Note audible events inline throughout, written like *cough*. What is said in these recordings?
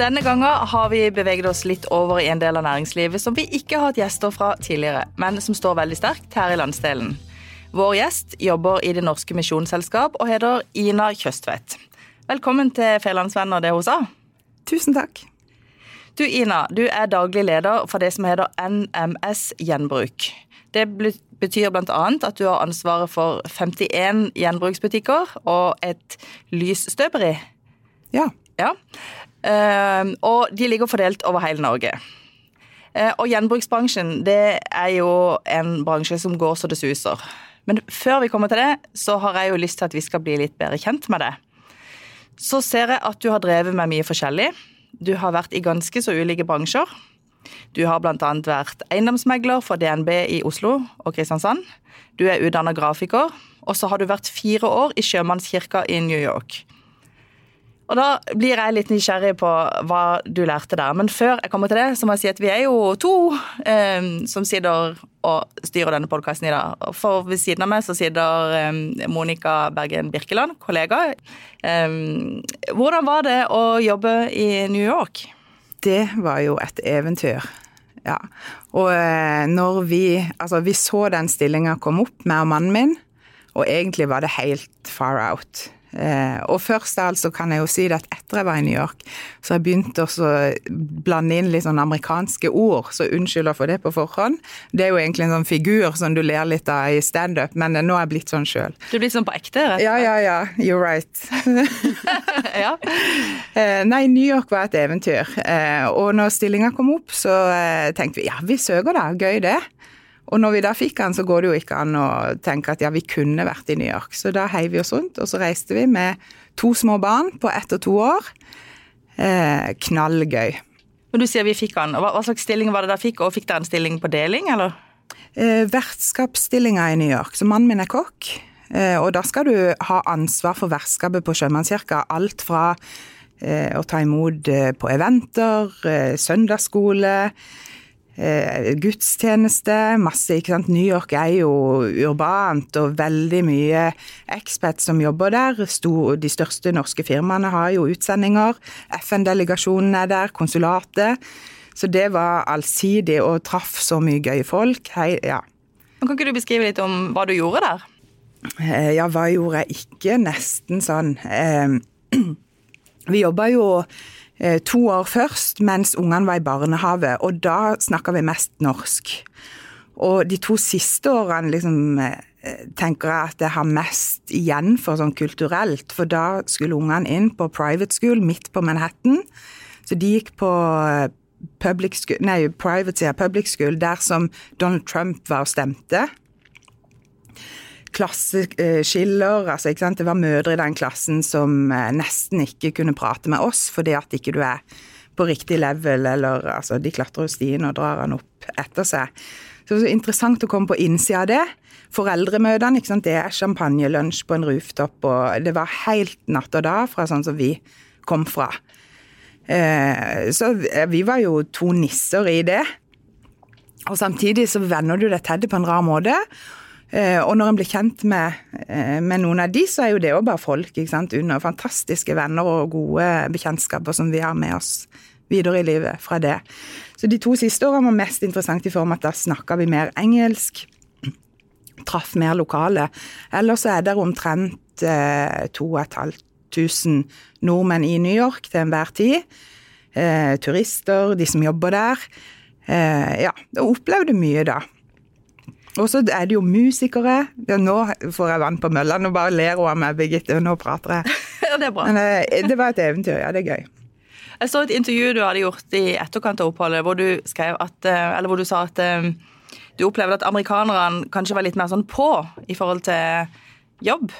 Denne gangen har vi beveget oss litt over i en del av næringslivet som vi ikke har hatt gjester fra tidligere, men som står veldig sterkt her i landsdelen. Vår gjest jobber i Det Norske Misjonsselskap og heter Ina Kjøstvedt. Velkommen til Fjellandsvenner, det hun sa. Tusen takk. Du Ina, du er daglig leder for det som heter NMS Gjenbruk. Det betyr bl.a. at du har ansvaret for 51 gjenbruksbutikker og et lysstøperi. Ja. ja. Uh, og de ligger fordelt over hele Norge. Uh, og gjenbruksbransjen det er jo en bransje som går så det suser. Men før vi kommer til det, så har jeg jo lyst til at vi skal bli litt bedre kjent med det. Så ser jeg at du har drevet med mye forskjellig. Du har vært i ganske så ulike bransjer. Du har bl.a. vært eiendomsmegler for DNB i Oslo og Kristiansand. Du er utdanna grafiker, og så har du vært fire år i sjømannskirka i New York. Og Da blir jeg litt nysgjerrig på hva du lærte der. Men før jeg kommer til det, så må jeg si at vi er jo to eh, som sitter og styrer denne podkasten i dag. For ved siden av meg så sitter eh, Monica Bergen Birkeland, kollega. Eh, hvordan var det å jobbe i New York? Det var jo et eventyr. Ja. Og eh, når vi Altså, vi så den stillinga komme opp, og mannen min, og egentlig var det helt far out. Eh, og først altså kan jeg jo si at etter jeg var i New York, så jeg begynt å blande inn litt sånn amerikanske ord, så unnskyld for det på forhånd. Det er jo egentlig en sånn figur som du ler litt av i standup, men nå er jeg blitt sånn sjøl. Du er blitt sånn på ekte? rett og slett? Ja, ja, ja. You're right. *laughs* ja. *laughs* Eh, nei, New York var et eventyr. Eh, og når stillinga kom opp, så tenkte vi ja, vi søker da, gøy det. Og når vi da fikk den, så går det jo ikke an å tenke at ja, vi kunne vært i New York. Så da heiv vi oss rundt, og så reiste vi med to små barn på ett og to år. Eh, knallgøy. Men du sier vi fikk den. Hva, hva, slags stilling var det dere fikk, og fikk dere en stilling på deling, eller? Eh, vertskapsstillinga i New York. Så mannen min er kokk, eh, og da skal du ha ansvar for vertskapet på Sjømannskirka. Alt fra eh, å ta imot eh, på eventer, eh, søndagsskole gudstjeneste, masse, ikke sant. New York er jo urbant og veldig mye expats som jobber der. Stor, de største norske firmaene har jo utsendinger. FN-delegasjonen er der, konsulatet. Så det var allsidig og traff så mye gøye folk. Hei, ja. Kan ikke du beskrive litt om hva du gjorde der? Eh, ja, hva gjorde jeg ikke? Nesten sånn. Eh, *clears throat* vi jobba jo Eh, to år først mens ungene var i barnehage, og da snakka vi mest norsk. Og de to siste årene liksom, eh, tenker jeg at jeg har mest igjen for sånn kulturelt, for da skulle ungene inn på private school midt på Manhattan. Så de gikk på eh, public school, nei, private school, der som Donald Trump var og stemte klasseskiller. Altså? Det var mødre i den klassen som eh, nesten ikke kunne prate med oss fordi at ikke du er på riktig level, eller altså, de klatrer jo stien og drar han opp etter seg. Så det er interessant å komme på innsida av det. Foreldremøtene, det er champagnelunsj på en rooftop, og det var helt natt og dag fra sånn som vi kom fra. Eh, så vi var jo to nisser i det. Og samtidig så venner du deg til det på en rar måte. Eh, og når en blir kjent med, eh, med, noen av de, så er jo det òg bare folk. ikke sant? Under fantastiske venner og gode bekjentskaper som vi har med oss videre i livet fra det. Så de to siste årene var mest interessant i form av at da snakka vi mer engelsk. *clears throat* Traff mer lokale. Ellers så er det omtrent eh, 2500 nordmenn i New York til enhver tid. Eh, turister, de som jobber der. Eh, ja, og opplevde mye da. Og så er det jo musikere. Ja, nå får jeg vann på mølla. Nå bare ler hun av meg, Birgitte. Nå prater jeg. *laughs* Ja, det er bra. Men eh, det var et eventyr. Ja, det er gøy. Jeg så et intervju du hadde gjort i etterkant av oppholdet, hvor du skrev at, eh, eller hvor du sa at eh, du opplevde at amerikanerne kanskje var litt mer sånn på i forhold til jobb.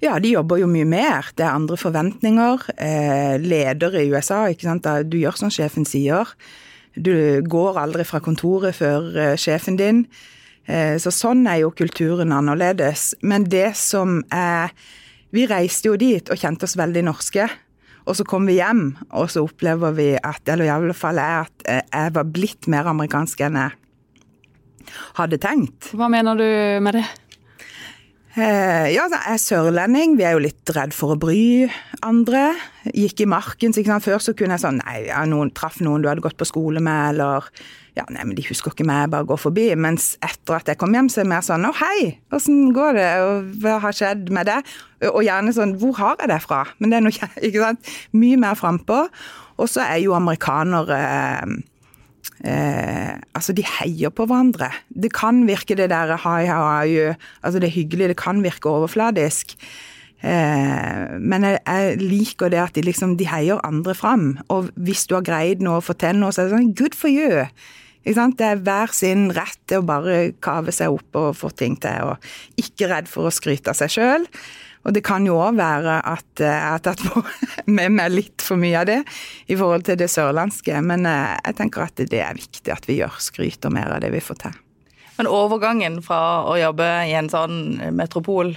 Ja, de jobber jo mye mer. Det er andre forventninger. leder i USA, ikke sant. Du gjør som sjefen sier. Du går aldri fra kontoret før uh, sjefen din. Uh, så sånn er jo kulturen annerledes. Men det som er Vi reiste jo dit og kjente oss veldig norske. Og så kom vi hjem, og så opplever vi at Eller i alle fall jeg at uh, jeg var blitt mer amerikansk enn jeg hadde tenkt. Hva mener du med det? Eh, ja, jeg er sørlending. Vi er jo litt redd for å bry andre. Gikk i marken, så? Før så kunne jeg sånn Nei, ja, noen traff noen du hadde gått på skole med, eller Ja, nei, men de husker ikke meg, bare gå forbi. Mens etter at jeg kom hjem, så er det mer sånn Å, hei, åssen går det, og hva har skjedd med det? Og gjerne sånn Hvor har jeg det fra? Men det er noe, *laughs* ikke sant? Mye mer frampå. Og så er jo amerikanere eh, Eh, altså, de heier på hverandre. Det kan virke det der hi, how are you? Altså, det er hyggelig, det kan virke overfladisk. Eh, men jeg, jeg, liker det at de liksom de heier andre fram. Og hvis du har greid noe å fortelle noe, så er det sånn good for you. Det er hver sin rett til å bare kave seg opp og få ting til, og ikke redd for å skryte av seg sjøl. Og det kan jo òg være at jeg har tatt med meg litt for mye av det i forhold til det sørlandske, men eh, jeg tenker at det er viktig at vi gjør skryter mer av det vi får til. Men overgangen fra å jobbe i en sånn metropol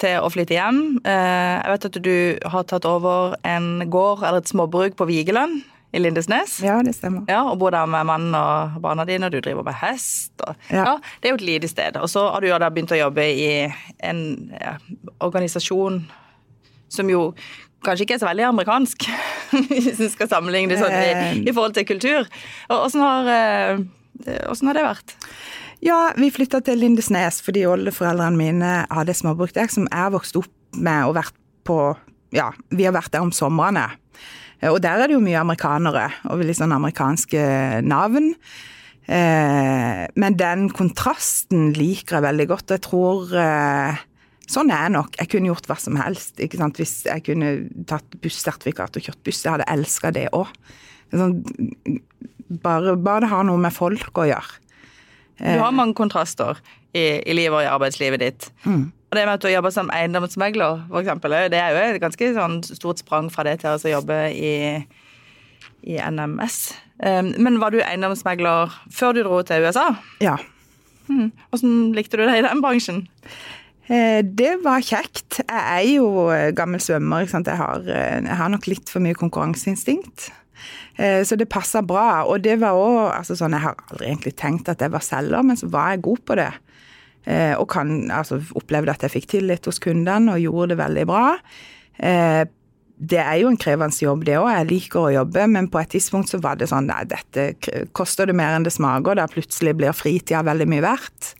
til å flytte hjem eh, Jeg vet at du har tatt over en gård eller et småbruk på Vigeland i Lindesnes. Ja, det stemmer. Ja, Og bor der med mannen og barna dine, og du driver med hest. Og, ja. ja. Det er jo et lite sted. Og så har du jo da begynt å jobbe i en ja, organisasjon som jo kanskje ikke er så veldig amerikansk, *laughs* hvis en skal sammenligne det sånn i, eh. i, forhold til kultur. Og Åssen har, eh, har, det vært? Ja, vi flytta til Lindesnes fordi oldeforeldrene mine hadde småbruk der, som jeg har vokst opp med og vært på Ja, vi har vært der om somrene. Eh, og der er det jo mye amerikanere, og litt sånn amerikanske navn. Eh, men den kontrasten liker jeg veldig godt. Jeg tror eh, Sånn er jeg nok. Jeg kunne gjort hva som helst. ikke sant? Hvis jeg kunne tatt bussertifikat og kjørt buss. Jeg hadde elska det òg. Sånn, bare, bare det har noe med folk å gjøre. Du har mange kontraster i, i livet og i arbeidslivet ditt. Mm. Og det med at du jobber som eiendomsmegler, f.eks., det er jo et ganske sånn stort sprang fra det til å jobbe i, i NMS. Um, men var du eiendomsmegler før du dro til USA? Ja. Hmm. Hvordan likte du det i den bransjen? Eh, det var kjekt. Jeg er jo gammel svømmer. Jeg har, eh, jeg, har, nok litt for mye konkurranseinstinkt. Eh, så det passa bra. Og det var òg altså sånn, Jeg har aldri egentlig tenkt at jeg var selger, men så var jeg god på det. Eh, og kan, altså, opplevde at jeg fikk tillit hos kundene og gjorde det veldig bra. Eh, det er jo en krevende jobb, det òg. Jeg liker å jobbe, men på et tidspunkt så var det sånn nei, dette koster det mer enn det smaker. Da plutselig blir fritida veldig mye verdt.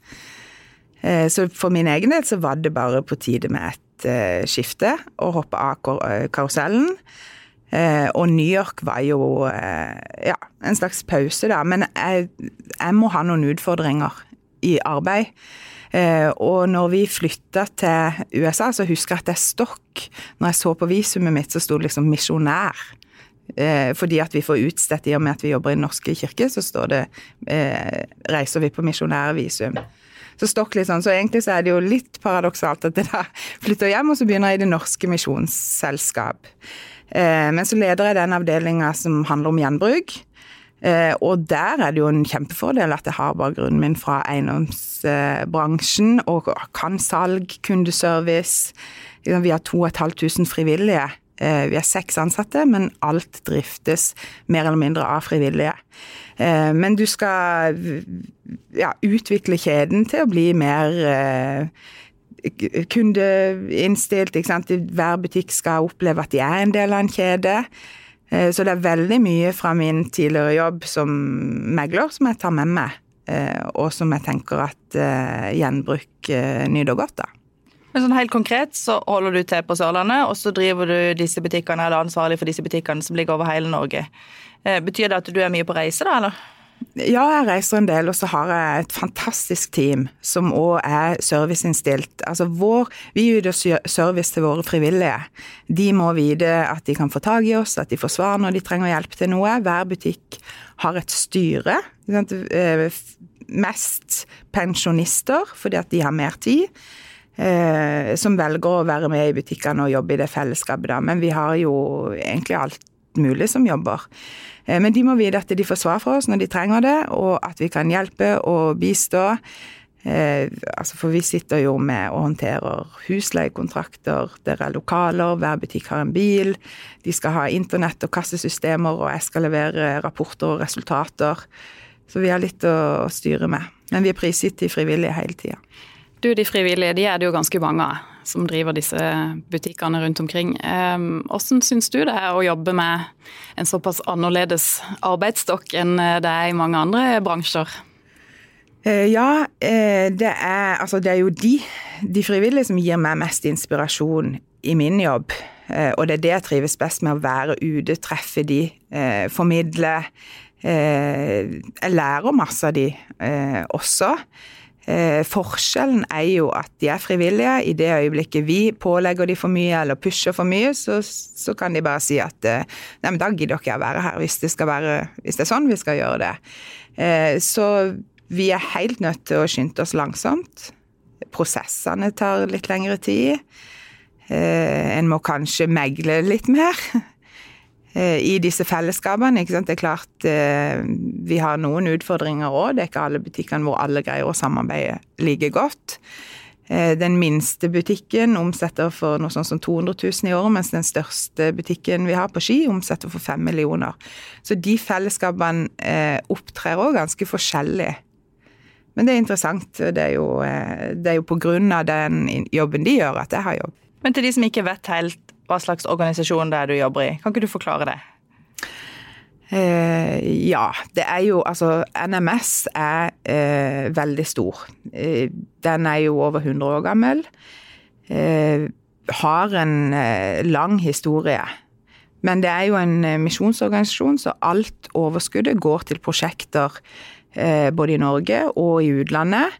Eh, så for min egen del så var det bare på tide med et skifte og hoppe av karusellen. Og New York var jo ja, en slags pause, da. Men jeg, jeg må ha noen utfordringer i arbeid. Eh, og når vi flytta til USA, så husker jeg at jeg stokk. Når jeg så på visumet mitt, så sto det liksom 'misjonær'. Eh, fordi at vi får utstedt, i og med at vi jobber i Den norske kirke, så står det eh, 'reiser vi på misjonærvisum'. Så stokk litt sånn, så egentlig så er det jo litt paradoksalt at jeg da *laughs* flytter hjem, og så begynner jeg i Det norske misjonsselskap. men så leder jeg den avdelinga som handler om gjenbruk. Eh, og der er det jo en kjempefordel at jeg har bakgrunnen min fra eiendomsbransjen og kan salg, kundeservice. Vi har 2500 frivillige. Eh, vi er seks ansatte, men alt driftes mer eller mindre av frivillige. Eh, men du skal ja, utvikle kjeden til å bli mer kundeinnstilt. Hver butikk skal oppleve at de er en del av en kjede. Eh, så det er veldig mye fra min tidligere jobb som megler som jeg tar med meg, eh, og som jeg tenker at eh, gjenbruk nyter godt av. Men sånn Helt konkret så holder du til på Sørlandet, og så driver du disse butikkene, eller ansvarlig for disse butikkene som ligger over hele Norge. Betyr det at du er mye på reise, da, eller? Ja, jeg reiser en del, og så har jeg et fantastisk team som òg er serviceinnstilt. Altså vår, vi yter service til våre frivillige. De må vite at de kan få tak i oss, at de får svar når de trenger hjelp til noe. Hver butikk har et styre. Eh, mest pensjonister, fordi at de har mer tid. Eh, som velger å være med i butikkene og jobbe i det fellesskapet, da. Men vi har jo egentlig alt mulig som jobber. Eh, men de må vite at de får svar fra oss når de trenger det, og at vi kan hjelpe og bistå. Eh, altså for vi sitter jo med og håndterer husleiekontrakter, der er lokaler, hver butikk har en bil. De skal ha internett og kassesystemer, og jeg skal levere rapporter og resultater. Så vi har litt å styre med. Men vi er prisgitt de frivillige hele tida. Du, De frivillige de er det jo ganske mange av som driver disse butikkene rundt omkring. Hvordan syns du det er å jobbe med en såpass annerledes arbeidsstokk enn det er i mange andre bransjer? Eh, ja, eh, det er, altså det er jo de, de frivillige som gir meg mest inspirasjon i min jobb. Eh, og det er det jeg trives best med, å være ute, treffe de, formidle. Jeg lærer masse av de også. Eh, forskjellen er jo at de er frivillige. I det øyeblikket vi pålegger de for mye eller pusher for mye, så, så kan de bare si at eh, nei, men da gidder ikke jeg være her, hvis det, være, hvis det, er sånn vi skal gjøre det. Eh, så vi er helt nødt til å skynde oss langsomt. Prosessene tar litt lengre tid. Eh, en må kanskje megle litt mer. *laughs* Eh, i disse fellesskapene. Det er klart eh, vi har noen utfordringer òg. Det er ikke alle butikkene hvor alle greier å samarbeide like godt. Eh, den minste butikken omsetter for noe sånt som 200 000 i året, mens den største butikken vi har på Ski, omsetter for 5 millioner. Så de fellesskapene opptrer òg ganske forskjellig. Men det er interessant. Det er jo, det er jo på grunn av den jobben de gjør, at jeg har jobb. Men til de som ikke vet helt hva slags organisasjon det er du jobber i. Kan ikke du forklare det? Eh, ja, det er jo Altså, NMS er eh, veldig stor. Eh, den er jo over 100 år gammel. Eh, har en eh, lang historie. Men det er jo en misjonsorganisasjon, så alt overskuddet går til prosjekter både i Norge og i utlandet.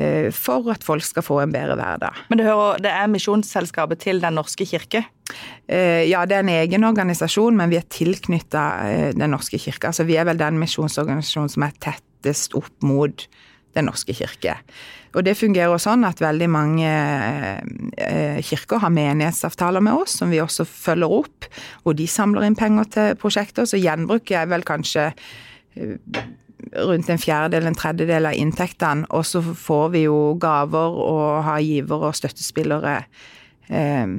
Eh, for at folk skal få en bedre hverdag. Men det, hører, det er misjonsselskapet til Den norske kirke? Eh, ja, det er en egen organisasjon, men vi er tilknytta eh, Den norske kirke. Altså, vi er vel den misjonsorganisasjonen som er tettest opp mot Den norske kirke. Og det fungerer sånn at veldig mange kirker har menighetsavtaler med oss, som vi også følger opp. Og de samler inn penger til prosjekter, så gjenbruk er vel kanskje rundt en fjerdedel, en tredjedel av inntektene. Og så får vi jo gaver og har giver og støttespillere eh,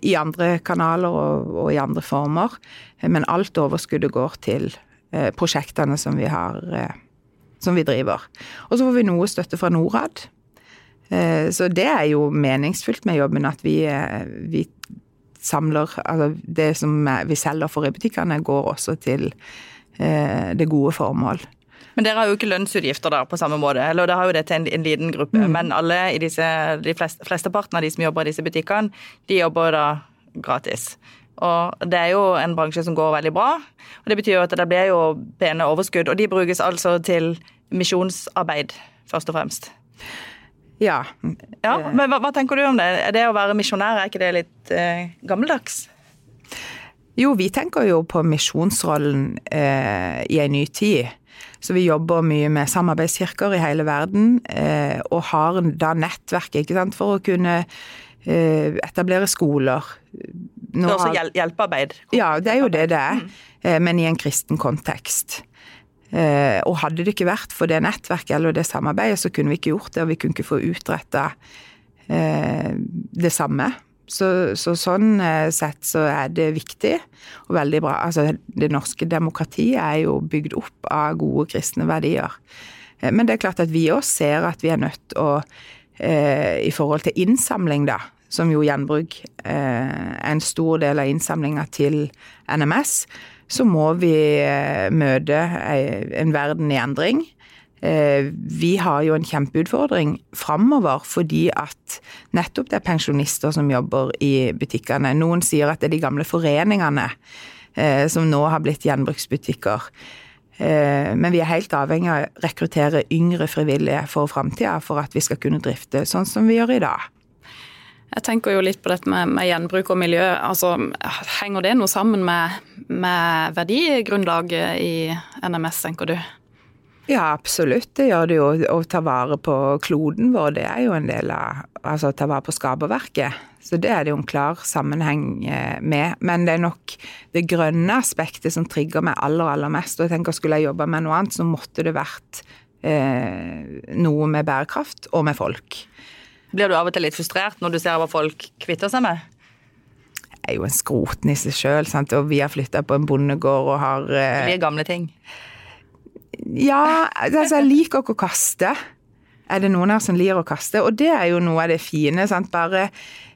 i andre kanaler og, og, i andre former. Men alt overskuddet går til eh, prosjektene som vi har eh, som vi driver. Og så får vi noe støtte fra Norad. Eh, så det er jo meningsfylt med jobben at vi, eh, vi samler Altså det som vi selger for i butikkene, går også til det gode formål. Men dere har jo ikke lønnsutgifter der på samme måte, eller dere har jo det til en, en liten gruppe. Mm. Men alle i disse, de fleste, flesteparten av de som jobber i disse butikkene, de jobber da gratis. Og det er jo en bransje som går veldig bra. Og det betyr jo at det blir jo pene overskudd. Og de brukes altså til misjonsarbeid, først og fremst. Ja. ja men hva, hva, tenker du om det? Er det å være misjonær, er ikke det litt eh, gammeldags? Jo, vi tenker jo på misjonsrollen eh, i en ny tid. Så vi jobber mye med samarbeidskirker i hele verden, eh, og har da nettverk sant, for å kunne eh, etablere skoler. Nå det er også hjel hjelpearbeid? Ja, det er jo det det er, mm. Eh, men i en kristen kontekst. Eh, og hadde det ikke vært for det nettverket eller det samarbeidet, så kunne vi ikke gjort det, og vi kunne ikke få utretta eh, det samme. Så, så, sånn eh, sett så er det viktig og veldig bra. Altså, det norske demokratiet er jo bygd opp av gode kristne verdier. Eh, men det er klart at vi òg ser at vi er nødt til å eh, I forhold til innsamling, da, som jo gjenbruk er en stor del av innsamlinga til NMS, så må vi møte en verden i endring. Eh, vi har jo en kjempeutfordring framover fordi at nettopp det er pensjonister som jobber i butikkene. Noen sier at det er de gamle foreningene eh, som nå har blitt gjenbruksbutikker. Eh, men vi er helt avhengig av å rekruttere yngre frivillige for framtida for at vi skal kunne drifte sånn som vi gjør i dag. Jeg tenker jo litt på dette med, med gjenbruk og miljø. Altså, henger det noe sammen med, med verdigrunnlaget i NMS, tenker du? Ja, absolutt. Det gjør det jo. Å ta vare på kloden vår, det er jo en del av Altså ta vare på skaperverket. Så det er det jo en klar sammenheng eh, med. Men det er nok det grønne aspektet som trigger meg aller, aller mest. Og jeg tenker skulle jeg jobba med noe annet, så måtte det vært eh, noe med bærekraft og med folk. Blir du av og til litt frustrert når du ser hva folk kvitter seg med? Jeg er jo en skrotnisse sjøl, og vi har flytta på en bondegård og har eh, Det blir gamle ting? Ja, altså jeg liker ikke å kaste. er det noen her som liker å kaste. Og det er jo noe av det fine. Sant? Bare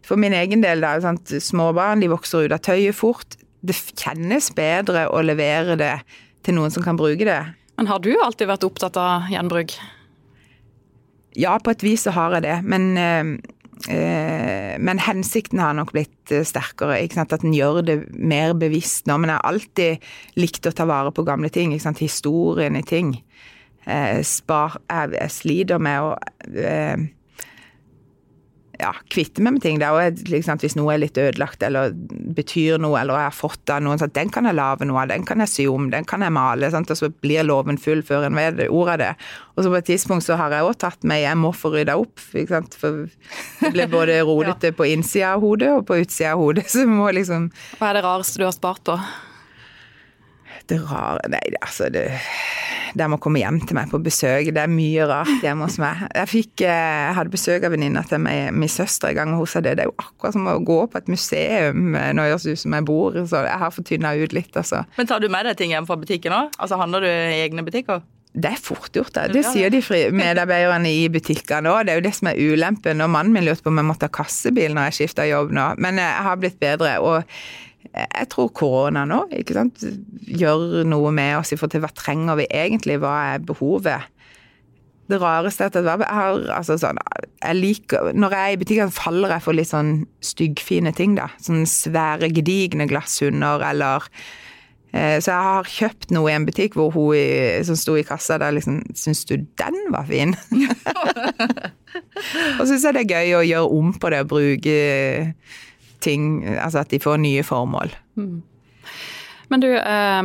for min egen del, da. Sant? Småbarn de vokser ut av tøyet fort. Det kjennes bedre å levere det til noen som kan bruke det. Men har du alltid vært opptatt av gjenbruk? Ja, på et vis så har jeg det. Men, øh, men hensikten har nok blitt eh, sterkere. At en gjør det mer bevisst nå. Men jeg har alltid likt å ta vare på gamle ting. Historien i ting. Eh, spar, jeg, jeg, sliter med å ja, kvitte meg med ting. Det er liksom, Hvis noe er litt ødelagt eller betyr noe, eller jeg har fått av noen, så den kan jeg lage noe av, den kan jeg sy om, den kan jeg male. Sant? Og så blir låven full før en vet ordet av det. Og så på et tidspunkt så har jeg òg tatt meg Jeg må få rydda opp. For det blir både *laughs* rodete ja. på innsida av hodet og på utsida av hodet. *laughs* Så må liksom Hva er det rareste du har spart på? Det rare Nei, altså det der må komme hjem til meg på besøk. Det er mye rart hjemme hos meg. Jeg, fikk, eh, jeg hadde besøk av venninna til meg, min søster en gang, og hun sa det. Det er jo akkurat som å gå på et museum eh, når det høres ut som jeg bor. Så jeg har fått tynna ut litt, altså. Men tar du med deg ting hjem fra butikken òg? Altså handler du i egne butikker? Det er fort gjort, da. Det sier de medarbeiderne i butikkene òg. Det er jo det som er ulempen. Og mannen min lurte på om jeg måtte ha kassebil når jeg skifta jobb nå. Men eh, jeg har blitt bedre. og jeg tror korona nå ikke sant, gjør noe med oss i forhold til hva trenger vi egentlig, hva er behovet. Det rareste er at jeg har altså sånn jeg liker, Når jeg er i butikken, faller jeg for litt sånn styggfine ting, da. Sånne svære, gedigne glasshunder eller eh, Så jeg har kjøpt noe i en butikk hvor hun som sto i kassa der liksom Syns du den var fin? *laughs* og så syns jeg det er gøy å gjøre om på det og bruke ting Altså at de får nye formål. Mm. Men du, eh,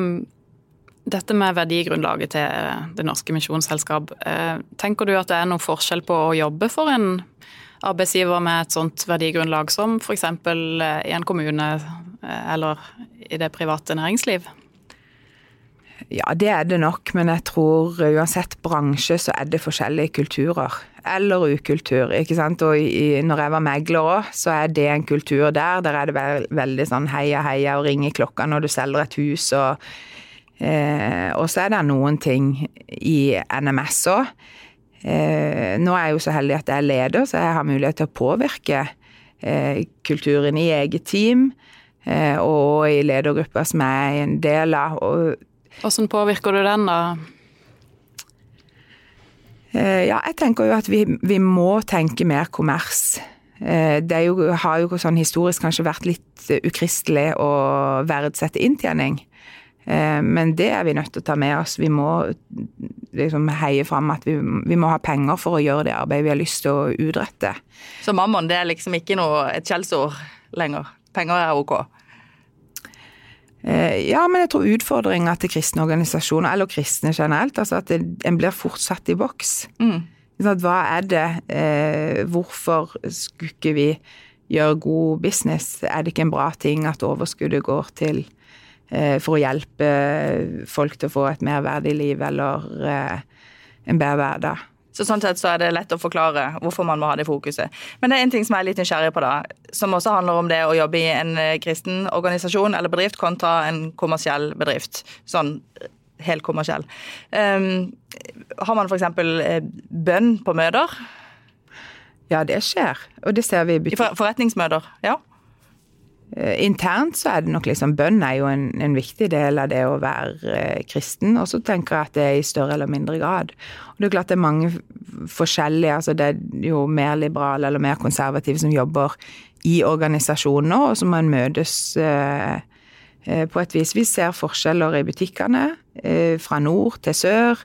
dette med verdigrunnlaget til Det norske misjonsselskap. Eh, tenker du at det er noen forskjell på å jobbe for en arbeidsgiver med et sånt verdigrunnlag som f.eks. Eh, i en kommune eh, eller i det private næringsliv? Ja, det er det nok, men jeg tror uansett bransje så er det forskjellige kulturer. Eller ukultur, ikke sant. Og i, når jeg var megler òg, så er det en kultur der. Der er det veld, veldig sånn heia, heia og ringe klokka når du selger et hus og eh, Og så er det noen ting i NMS òg. Eh, nå er jeg jo så heldig at jeg er leder, så jeg har mulighet til å påvirke eh, kulturen i eget team. Eh, og i ledergrupper som jeg er en del av. og hvordan påvirker du den, da? Eh, ja, jeg tenker jo at vi, vi må tenke mer kommers. Eh, det jo, har jo sånn historisk kanskje vært litt ukristelig å verdsette inntjening. Eh, men det er vi nødt til å ta med oss. Vi må liksom heie fram at vi, vi, må ha penger for å gjøre det arbeidet vi har lyst til å utrette. Så mammon det er liksom ikke noe, et skjellsord lenger? Penger er ok? Eh, ja, men jeg tror utfordringa til kristne organisasjoner, eller kristne generelt, altså at en blir fort satt i boks. Mm. Hva er det? Eh, hvorfor skulle ikke vi gjøre god business? Er det ikke en bra ting at overskuddet går til eh, for å hjelpe folk til å få et mer verdig liv eller en bedre hverdag? Så sånn sett så er det lett å forklare hvorfor man må ha det fokuset. Men det er en ting som jeg er litt nysgjerrig på, da, som også handler om det å jobbe i en eh, kristen organisasjon eller bedrift kontra en kommersiell bedrift. Sånn eh, helt kommersiell. Um, har man f.eks. Eh, bønn på møter? Ja, det skjer. Og det ser vi i For, Forretningsmøter, ja? Eh, internt så er det nok liksom Bønn er jo en, en viktig del av det å være eh, kristen. Og så tenker jeg at det er i større eller mindre grad. Og det er klart det er mange forskjellige altså Det er jo mer liberale eller mer konservative som jobber i organisasjoner, og som man møtes eh, på et vis. Vi ser forskjeller i butikkene fra nord til sør.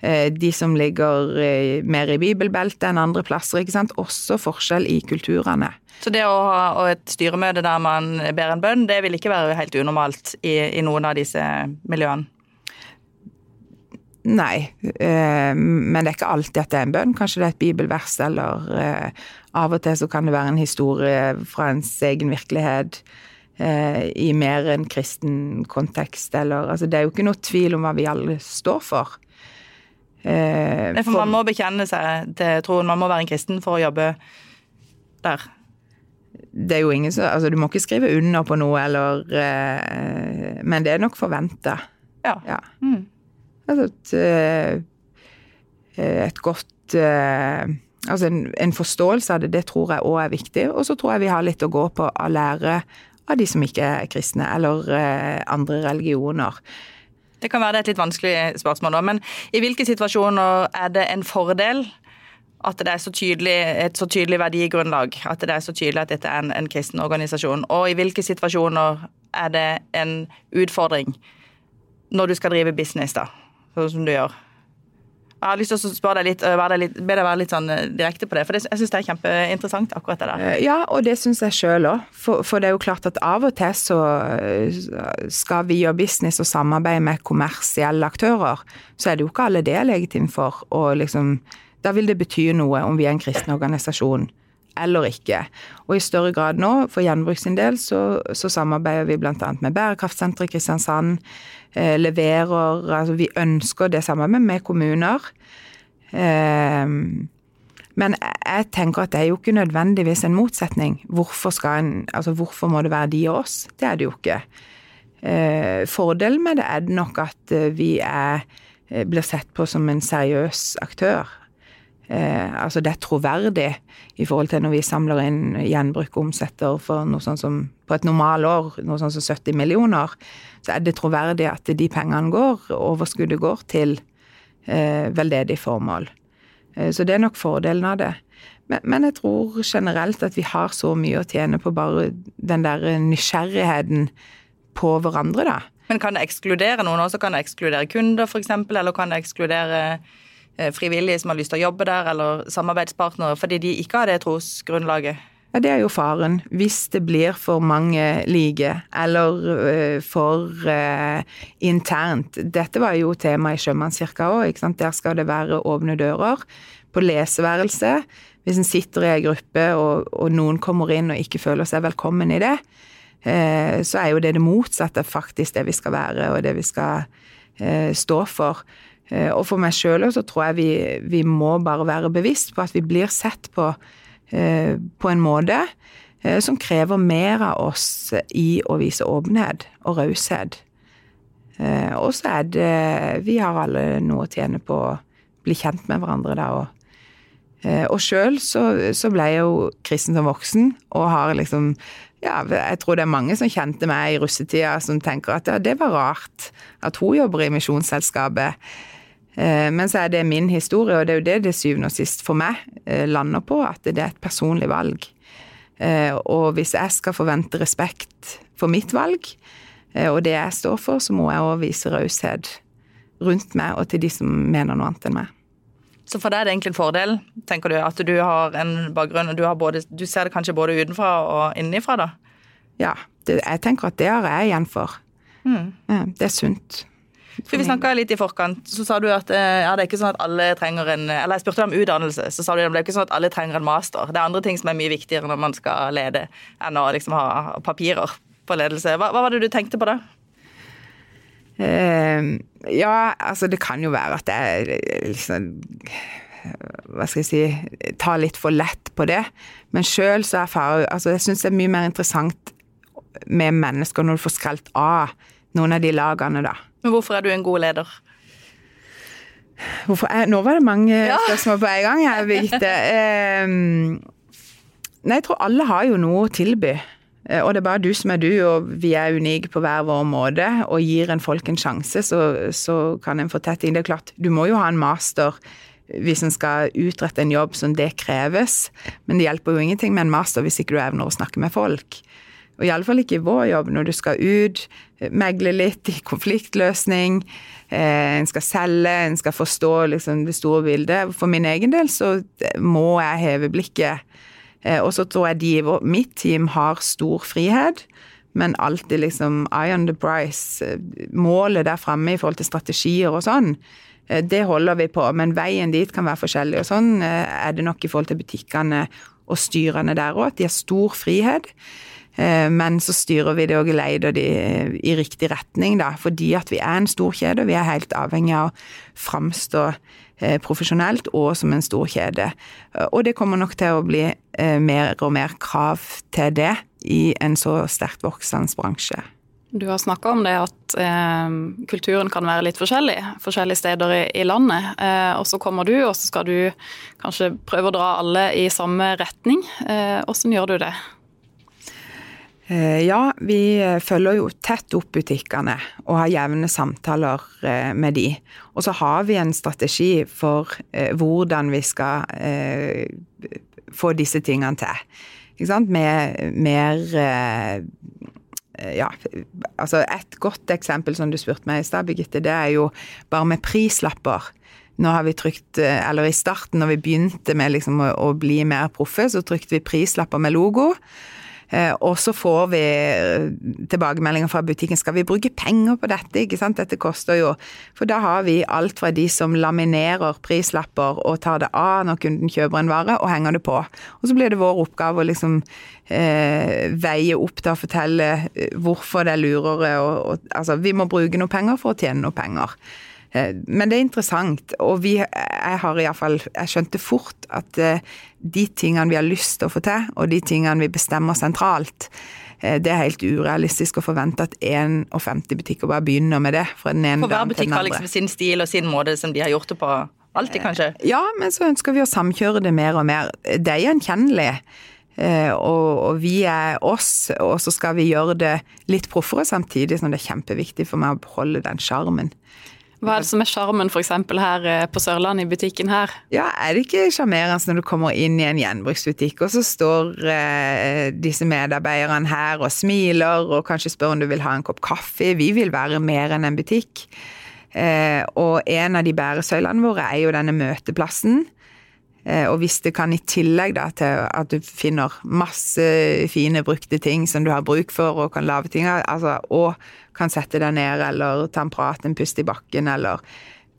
Eh, de som ligger mer i bibelbeltet enn andre plasser. ikke sant? Også forskjell i kulturene. Så det å ha et styremøte der man ber en bønn, det vil ikke være helt unormalt i, i noen av disse miljøene? Nei, eh, men det er ikke alltid at det er en bønn. Kanskje det er et bibelvers, eller eh, av og til så kan det være en historie fra ens egen virkelighet eh, i mer en kristen kontekst, eller Altså det er jo ikke noe tvil om hva vi alle står for. Eh, for, for man må bekjenne seg til troen, man må være en kristen for å jobbe der det er jo ingen som Altså, du må ikke skrive under på noe, eller eh, Men det er nok forventa. Ja. ja. Mm. Altså et, eh, et godt eh, Altså en, en, forståelse av det, det tror jeg òg er viktig. Og så tror jeg vi har litt å gå på å lære av de som ikke er kristne, eller andre religioner. Det kan være det et litt vanskelig spørsmål, nå, men i hvilke situasjoner er det en fordel at det er så tydelig, et så tydelig verdigrunnlag, at det er så tydelig at dette er en, en kristen organisasjon. Og i hvilke situasjoner er det en utfordring når du skal drive business, da, sånn som du gjør? Jeg har lyst til å spørre deg litt, være litt, be deg være litt sånn eh, direkte på det, for det, jeg syns det er kjempeinteressant, akkurat det der. Eh, ja, og det syns jeg sjøl òg. For, for, det er jo klart at av og til så eh, skal vi gjøre business og samarbeide med kommersielle aktører, så er det jo ikke alle det er legitimt for. Og liksom da vil det bety noe om vi er en kristen organisasjon eller ikke. Og i større grad nå, for Gjenbruk sin del, så, så samarbeider vi bl.a. med Bærekraftsenteret i Kristiansand. Eh, leverer Altså vi ønsker det samarbeidet med kommuner. Eh, men jeg tenker at det er jo ikke nødvendigvis en motsetning. Hvorfor, en, altså hvorfor må det være de og oss? Det er det jo ikke. Eh, fordelen med det er nok at vi er, eh, blir sett på som en seriøs aktør eh, altså det er troverdig i forhold til når vi samler inn gjenbruk og omsetter for noe sånt som på et normalår noe sånt som 70 millioner, så er det troverdig at de pengene går, overskuddet går til eh, veldedig formål. Eh, så det er nok fordelen av det. Men, men, jeg tror generelt at vi har så mye å tjene på bare den der nysgjerrigheten på hverandre, da. Men kan det ekskludere noen også? Kan det ekskludere kunder, f.eks., eller kan det ekskludere frivillige som har lyst til å jobbe der, eller samarbeidspartnere, fordi de ikke har det trosgrunnlaget? Ja, Det er jo faren. Hvis det blir for mange like, eller uh, for uh, internt. Dette var jo tema i Sjømannskirka òg. Der skal det være åpne dører. På leseværelse. Hvis en sitter i ei gruppe og, og, noen kommer inn og ikke føler seg velkommen i det, uh, så er jo det det motsatte faktisk det vi skal være, og det vi skal stå for. Eh, og for meg sjøl så tror jeg vi, vi, må bare være bevisst på at vi blir sett på eh, på en måte eh, som krever mer av oss i å vise åpenhet og raushet. Og så er det Vi har alle noe å tjene på å bli kjent med hverandre da. Og, og sjøl så, så, ble jeg jo kristen som voksen og har liksom ja, jeg tror det er mange som kjente meg i russetida, som tenker at ja, det var rart at hun jobber i Misjonsselskapet. Eh, men så er det min historie, og det er jo det det syvende og sist for meg eh, lander på, at det er et personlig valg. Eh, og hvis jeg skal forvente respekt for mitt valg, og det jeg står for, så må jeg òg vise raushet rundt meg og til de som mener noe annet enn meg. Så for deg er det egentlig en fordel, tenker du, at du har en bakgrunn og du, både, du ser det kanskje både utenfra og innenfra, da? Ja, det, jeg tenker at det har jeg igjen for. Mm. Det er sunt. For vi snakka litt i forkant, så sa du at eh, ja, det er ikke sånn at alle trenger en Eller jeg spurte om utdannelse, så sa du at det er ikke sånn at alle trenger en master. Det er andre ting som er mye viktigere når man skal lede, enn å liksom ha papirer på ledelse. Hva, hva var det du tenkte på da? Uh, ja, altså det kan jo være at jeg liksom hva skal jeg si tar litt for lett på det. Men sjøl så erfarer altså jeg syns det er mye mer interessant med mennesker når du får skrelt av noen av de lagene, da. Men hvorfor er du en god leder? Er, Nå var det mange ja. spørsmål på en gang, jeg, Birgitte. Um, nei, jeg tror alle har jo noe å tilby. Eh, og det er bare du som er du, og vi er unike på hver vår måte. Og gir en folk en sjanse, så, så kan en få tett inn. Det er klart, du må jo ha en master hvis en skal utrette en jobb som det kreves. Men det hjelper jo ingenting med en master hvis ikke du evner å snakke med folk. Og iallfall ikke i vår jobb, når du skal ut, megle litt i konfliktløsning. Eh, en skal selge, en skal forstå liksom, det store bildet. For min egen del så må jeg heve blikket. Eh, og så tror jeg de i mitt team har stor frihet, men alltid liksom eye on the price. Målet der framme i forhold til strategier og sånn, eh, det holder vi på. Men veien dit kan være forskjellig. Og sånn er det nok i forhold til butikkene og styrene der òg, at de har stor frihet. Eh, men så styrer vi det og geleider de i riktig retning, da. Fordi at vi er en stor kjede, og vi er helt avhengig av å framstå eh, profesjonelt og som en stor kjede. Eh, og det kommer nok til å bli mer og mer krav til det i en så sterkt voksende bransje. Du har snakka om det at eh, kulturen kan være litt forskjellig forskjellige steder i, i landet. Eh, og så kommer du, og så skal du kanskje prøve å dra alle i samme retning. Eh, hvordan gjør du det? Eh, ja, vi følger jo tett opp butikkene og har jevne samtaler eh, med de. Og så har vi en strategi for eh, hvordan vi skal få disse tingene til. Med mer Eh, ja, altså Et godt eksempel som du spurte meg i stad, Birgitte, det er jo bare med prislapper. Nå har vi trykt, eh, eller I starten, når vi begynte med liksom å, å bli mer proffe, så trykte vi prislapper med logo. Eh, og så får vi eh, tilbakemeldinger fra butikken skal vi bruke penger på dette. ikke sant? Dette koster jo For da har vi alt fra de som laminerer prislapper og tar det av når kunden kjøper en vare, og henger det på. Og så blir det vår oppgave å liksom eh, veie opp til å fortelle eh, hvorfor det er lurere. Og, altså, vi må bruke noe penger for å tjene noe penger. Eh, men det er interessant, og vi, jeg har iallfall Jeg skjønte fort at eh, de tingene vi har lyst til å få til, og de tingene vi bestemmer sentralt, eh, det er helt urealistisk å forvente at 51 butikker bare begynner med det. fra den ene For hver butikk har liksom sin stil og sin måte som de har gjort det på. Alltid, kanskje? Ja, men så ønsker vi å samkjøre det mer og mer. Det er gjenkjennelig. Og, og, vi er oss, og så skal vi gjøre det litt proffere samtidig som det er kjempeviktig for meg å beholde den sjarmen. Hva er det som er sjarmen f.eks. her eh, på Sørlandet, i butikken her? Ja, Er det ikke sjarmerende når du kommer inn i en gjenbruksbutikk, og så står eh, disse medarbeiderne her og smiler og kanskje spør om du vil ha en kopp kaffe? Vi vil være mer enn en butikk. Eh, og en av de bæresøylene våre er jo denne møteplassen. Eh, og hvis det kan i tillegg da til at du finner masse fine brukte ting som du har bruk for og kan lage ting av, altså, og kan sette deg ned eller ta en prat, en pust i bakken, eller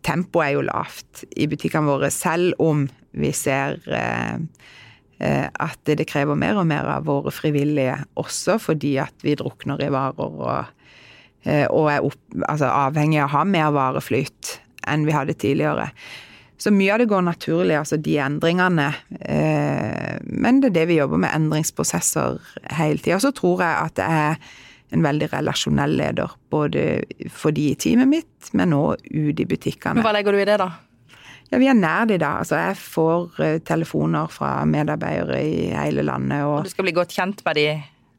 Tempoet er jo lavt i butikkene våre, selv om vi ser eh, eh, at det krever mer og mer av våre frivillige, også fordi at vi drukner i varer og, eh, og er opp, altså avhengig av å ha mer vareflyt enn vi hadde tidligere. Så mye av det går naturlig, altså de endringene. Eh, men det er det vi jobber med, endringsprosesser hele tida. Så tror jeg at jeg er en veldig relasjonell leder. Både for de i teamet mitt, men òg ute i butikkene. Men Hva legger du i det, da? Ja, Vi er nær de da. Altså, jeg får uh, telefoner fra medarbeidere i hele landet. Og, og du skal bli godt kjent med de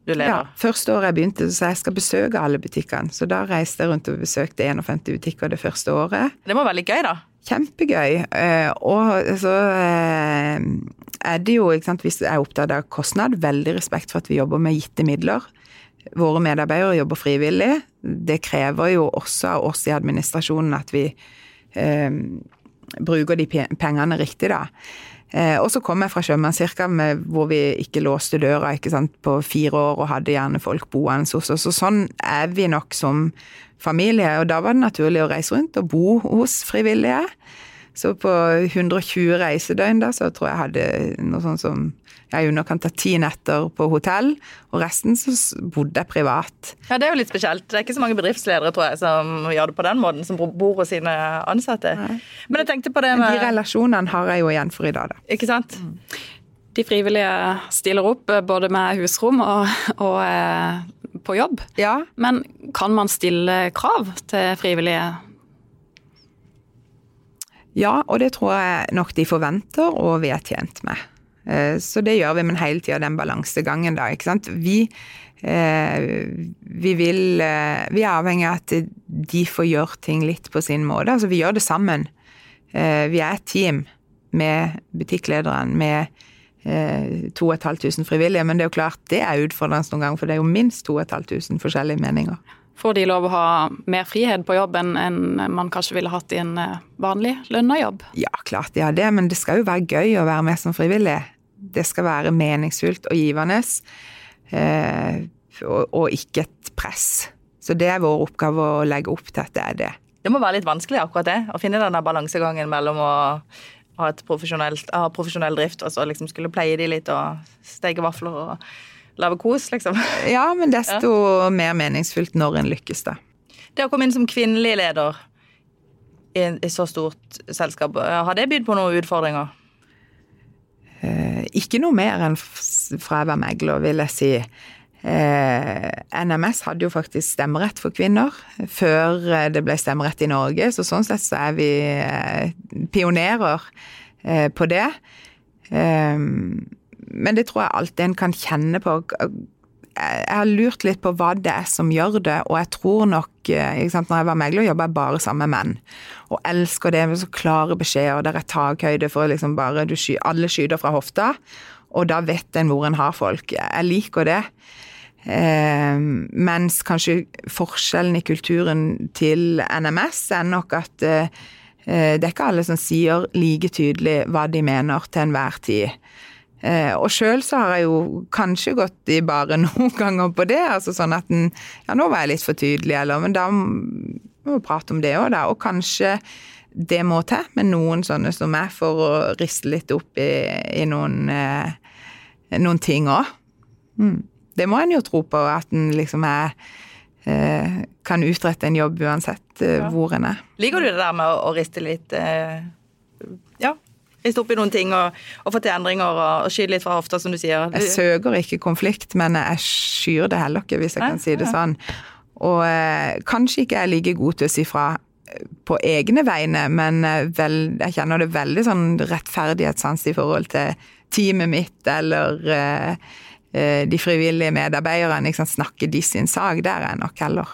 du leder? Ja. Første året jeg begynte, så jeg skal besøke alle butikkene. Så da reiste jeg rundt og besøkte 51 butikker det første året. Det må være litt gøy, da? Kjempegøy. Uh, og så uh, er det jo, ikke sant, hvis jeg er opptatt av kostnad, veldig respekt for at vi jobber med gitte midler. Våre medarbeidere jobber frivillig. Det krever jo også av oss i administrasjonen at vi eh, bruker de pengene riktig, da. Eh, og så kom jeg fra Sjømannskirka hvor vi ikke låste døra ikke sant, på fire år og hadde gjerne folk boende hos oss. Så sånn er vi nok som familie. Og da var det naturlig å reise rundt og bo hos frivillige. Så på 120 reisedøgn da, så tror jeg jeg hadde noe sånt som ja, i underkant av ti netter på hotell, og resten så bodde jeg privat. Ja, Det er jo litt spesielt. Det er ikke så mange bedriftsledere tror jeg, som gjør det på den måten, som bor hos sine ansatte. Nei. Men jeg tenkte på det med... De relasjonene har jeg jo igjen for i dag, da. Ikke sant? Mm. De frivillige stiller opp eh, både med husrom og, og eh, på jobb. Ja. Men kan man stille krav til frivillige? Ja, og det tror jeg nok de forventer, og vi er tjent med. Eh, så det gjør vi, men hele tida den balansegangen, da. ikke sant. Vi, eh, vi vil eh, Vi er avhengig av at de får gjøre ting litt på sin måte. Altså, vi gjør det sammen. Vi er et team med butikklederen, med 2500 frivillige, men det er jo klart det er utfordrende noen ganger, for det er jo minst 2500 forskjellige meninger. Får de lov å ha mer frihet på jobb enn man kanskje ville hatt i en vanlig lønna jobb? Ja, klart de har det, men det skal jo være gøy å være med som frivillig det skal være meningsfullt og givende, eh, og, ikke et press. Så det er vår oppgave å legge opp til at det er det. Det må være litt vanskelig akkurat det, å finne denne balansegangen mellom å ha, et ha profesjonell drift og så liksom skulle pleie de litt og steke vafler og lage kos, liksom. *laughs* Ja, men desto ja. mer meningsfullt når en lykkes, da. Det å komme inn som kvinnelig leder i et så stort selskap, har det bydd på noen utfordringer? Eh, ikke noe mer enn fra jeg var megler, vil jeg si. Eh, NMS hadde jo faktisk stemmerett for kvinner før eh, det ble stemmerett i Norge, så sånn sett så er vi eh, pionerer på det. Men det tror jeg alltid en kan kjenne på. Jeg har lurt litt på hva det er som gjør det, og jeg tror nok sant, Når jeg var megler, jobba jeg bare sammen med menn. Og elsker det med så klare beskjeder, der er takhøyde for liksom bare sky, Alle skyter fra hofta, og da vet en hvor en har folk. Jeg liker det. Eh, mens kanskje forskjellen i kulturen til NMS er nok at eh, det er ikke alle som sier like tydelig hva de mener til enhver tid. Eh, og sjøl så har jeg jo kanskje gått i bare *laughs* noen ganger på det, altså sånn at en Ja, nå var jeg litt for tydelig, eller Men da må vi prate om det òg, da. Og kanskje det må til med noen sånne som meg, for å riste litt opp i, i noen, eh, noen ting òg. Mm. Det må en jo tro på, at en liksom er eh, kan utrette en jobb uansett eh, ja. hvor en er. Liker du det der med å, å riste litt eh, Ja, riste opp i noen ting og, og få til endringer og, og skyte litt fra hofta, som du sier? Jeg søker ikke konflikt, men jeg skyr det heller ikke, hvis jeg kan si det sånn. Og eh, kanskje ikke jeg er like god til å si fra eh, på egne vegne, men eh, vel, jeg kjenner det veldig sånn rettferdighetssans i forhold til teamet mitt, eller eh, Eh, de frivillige medarbeiderne liksom, snakker de sin sak. Der er jeg nok heller.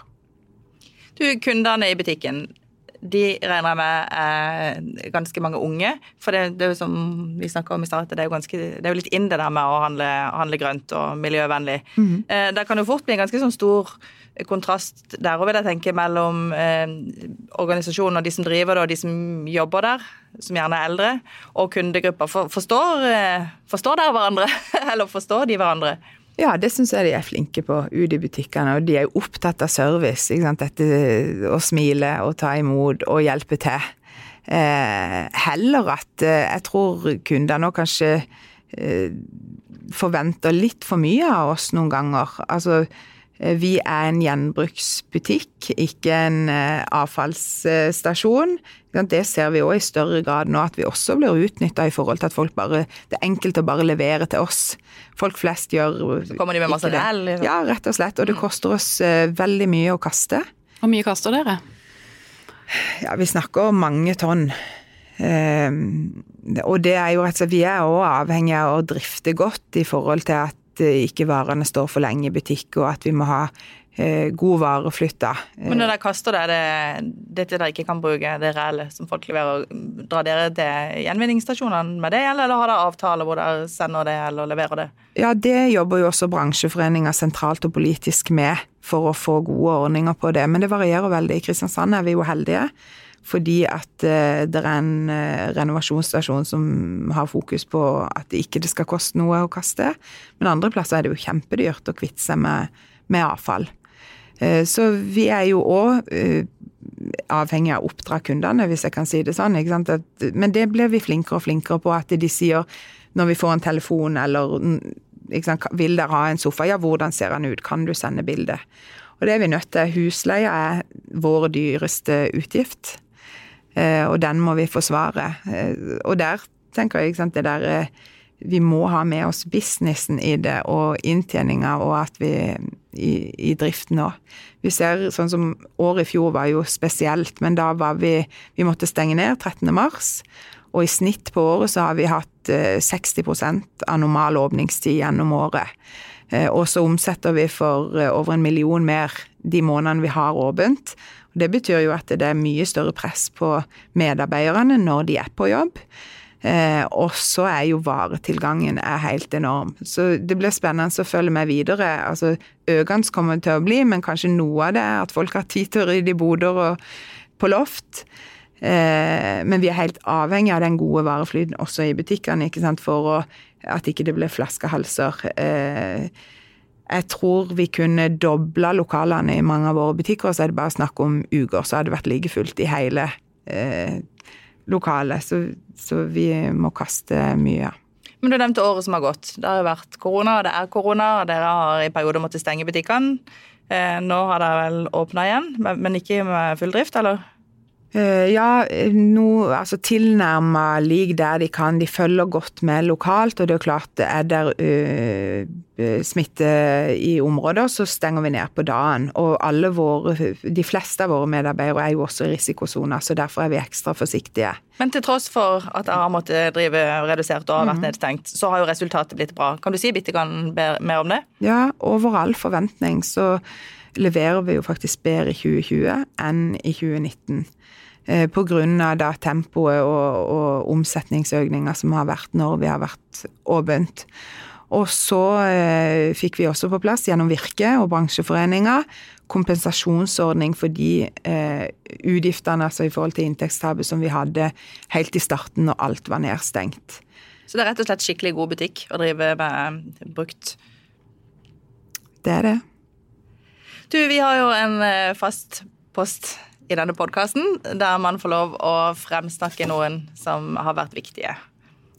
Du, Kundene i butikken, de regner jeg med er ganske mange unge. For det, det er jo som vi snakka om i stad, det, det, er jo litt inn det der med å handle, handle grønt og miljøvennlig. Mm. Eh, det kan jo fort bli en ganske sånn stor kontrast der òg, vil jeg tenke, mellom eh, organisasjonen og de som driver det, og de som jobber der, som gjerne er eldre, og kundegrupper. For, forstår, eh, forstår dere hverandre, *laughs* eller forstår de hverandre? Ja, det syns jeg de er flinke på ute i butikkene. Og de er jo opptatt av service. ikke Dette å smile og ta imot og hjelpe til. Eh, heller at eh, jeg tror kundene nå kanskje eh, forventer litt for mye av oss noen ganger. Altså vi er en gjenbruksbutikk, ikke en eh, avfallsstasjon. Det ser vi òg i større grad nå, at vi også blir utnytta i forhold til at folk bare Det er enkelt å bare levere til oss. Folk flest gjør Så kommer de med masse ræl? Liksom. Ja, rett og slett. Og det koster oss eh, veldig mye å kaste. Hvor mye kaster dere? Ja, vi snakker om mange tonn. Um, og det er jo rett og slett Vi er òg avhengig av å drifte godt i forhold til at Eh, ikke varene står for lenge i butikk, og at vi må ha god god vareflyt. Men når dere kaster det, det dette dere ikke kan bruke, det reelle som folk leverer, drar dere til gjenvinningsstasjonene med det, eller har dere avtale hvor dere sender det eller leverer det? Ja, det jobber jo også bransjeforeninger sentralt og politisk med for å få gode ordninger på det, men det varierer veldig. I Kristiansand er vi jo heldige fordi at uh, det er en uh, renovasjonsstasjon som har fokus på at det ikke skal koste noe å kaste. Men andre plasser er det jo kjempedyrt å kvitte seg med, med avfall. Uh, så vi er jo òg avhengig av å oppdra kundene, hvis jeg kan si det sånn. Men det blir vi flinkere og flinkere på. At de sier når vi får en telefon eller vil dere ha en sofa, ja hvordan ser den ut, kan du sende bilde? Og det er vi nødt til. Husleie er vår dyreste utgift. Eh, og den må vi forsvare. Eh, og der tenker jeg sant, det der eh, Vi må ha med oss businessen i det, og inntjeninga, og at vi i, i driften òg. Vi ser sånn som året i fjor var jo spesielt, men da var vi Vi måtte stenge ned 13. mars. Og i snitt på året så har vi hatt 60 av normal åpningstid gjennom året. Og så omsetter vi for over en million mer de månedene vi har åpent. Det betyr jo at det er mye større press på medarbeiderne når de er på jobb. Eh, og så er jo varetilgangen er helt enorm. Så det blir spennende å følge med videre. Altså, Økende kommer det til å bli, men kanskje noe av det er at folk har tid til å rydde i boder og på loft. Eh, men vi er helt avhengig av den gode vareflyten også i butikkene, ikke sant, for å, at ikke det blir flaskehalser. Eh, jeg tror vi kunne dobla lokalene i mange av våre butikker, og så er det bare snakk om uker, så hadde det vært like fullt i hele eh, lokalet. Så, så, vi må kaste mye. Men Du nevnte året som har gått. Det har vært korona, det er korona, og dere har i perioder måttet stenge butikkene. Nå har dere vel åpna igjen, men ikke med full drift, eller? Uh, ja, no, altså tilnærma lik der de kan. De følger godt med lokalt, og det er klart er der uh, smitte i områder, så stenger vi ned på dagen. Og alle våre, de fleste av våre medarbeidere er jo også i risikosoner, så derfor er vi ekstra forsiktige. Men til tross for at dere har måttet drive redusert og har vært mhm. nedstengt, så har jo resultatet blitt bra. Kan du si bitte mer om det? Ja, over all forventning så leverer vi jo faktisk bedre i 2020 enn i 2019. Eh, Pga. da tempoet og, og omsetningsøkninga som har vært når vi har vært åpent. Og så eh, fikk vi også på plass gjennom Virke og bransjeforeninga kompensasjonsordning for de eh, utgiftene altså i forhold til inntektstapet som vi hadde helt i starten når alt var nedstengt. Så det er rett og slett skikkelig god butikk å drive med brukt? Det er det. Du, vi har jo en eh, fast post i denne podkasten, der man får lov å fremsnakke noen som har vært viktige.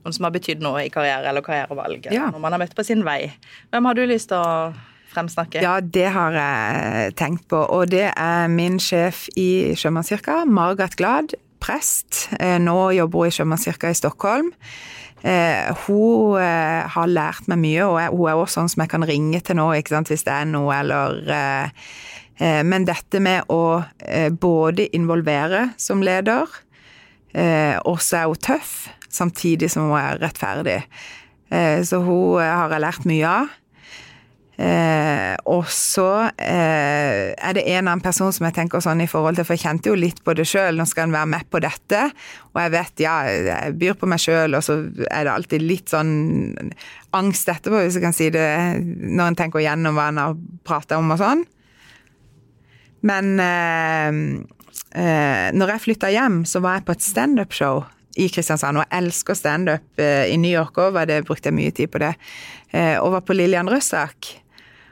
Noen som har betydd noe i karriere eller karrierevalg. Ja. når man har møtt på sin vei. Hvem har du lyst til å fremsnakke? Ja, det har jeg tenkt på. Og det er min sjef i Sjømannskirka, Margat Glad, prest. Eh, nå jobber hun i Sjømannskirka i Stockholm. Eh, hun eh, har lært meg mye, og hun er også sånn som jeg kan ringe til nå hvis det er noe, eller men dette med å både involvere som leder, også og så er hun tøff, samtidig som hun er rettferdig. Så hun har jeg lært mye av. og så er det en annen person som jeg tenker sånn i forhold til, for jeg kjente jo litt på det sjøl, nå skal en være med på dette. Og jeg vet, ja, jeg byr på meg sjøl, og så er det alltid litt sånn angst etterpå, hvis jeg kan si det, når en tenker gjennom hva en har prata om og sånn. Men eh, eh, når jeg flytta hjem, så var jeg på et standup-show i Kristiansand, og jeg elsker standup eh, i New York òg, brukte jeg mye tid på det. Eh, og var på Lillian Røssak.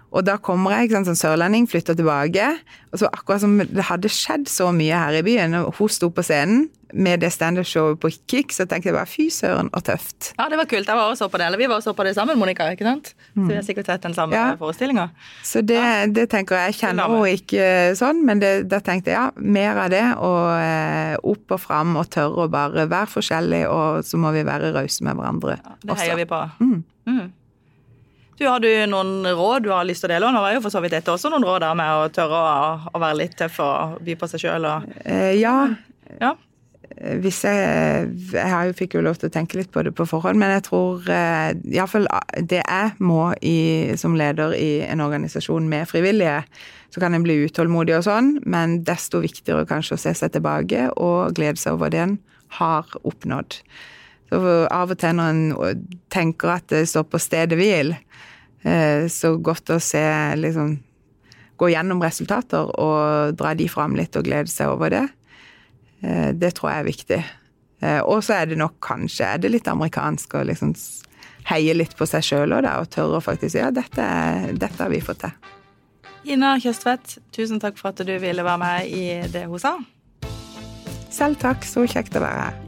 Og da kommer jeg sant, som sørlending, flytter tilbake. Og så akkurat som det hadde skjedd så mye her i byen, og hun sto på scenen med det standup-showet på Kick, så tenkte jeg bare fy søren og tøft. Ja, det var kult. Jeg var også på det. Eller vi var også på det sammen, Monica. ikke sant? Så vi har sikkert sett den samme ja. forestillinga. Så det, ja. det, tenker jeg. Jeg kjenner henne ikke sånn, men det, da tenkte jeg ja, mer av det. Og eh, opp og fram og tørre å bare være forskjellig, og så må vi være rause med hverandre. Ja, det heier vi på. Mm. Mm. Du, Har du noen råd du har lyst til å dele? Nå var jo for så vidt dette også noen råd der med å tørre å, å være litt tøff og by på seg sjøl. Eh, ja. ja. Hvis jeg, jeg fikk jo lov til å tenke litt på det på forhånd, men jeg tror eh, iallfall det jeg må i, som leder i en organisasjon med frivillige, så kan en bli utålmodig og sånn, men desto viktigere kanskje å se seg tilbake og glede seg over det en har oppnådd. Så av og til når en tenker at det står på stedet hvil, Eh, så godt å se liksom Gå gjennom resultater og dra de fram litt og glede seg over det. Eh, det tror jeg er viktig. Eh, og så er det nok kanskje er det litt amerikansk å liksom heie litt på seg sjøl og, og tørre å faktisk si ja, dette, dette har vi fått til. Ina Kjøstvedt, tusen takk for at du ville være med i det hun sa. Selv takk, så kjekt å være her.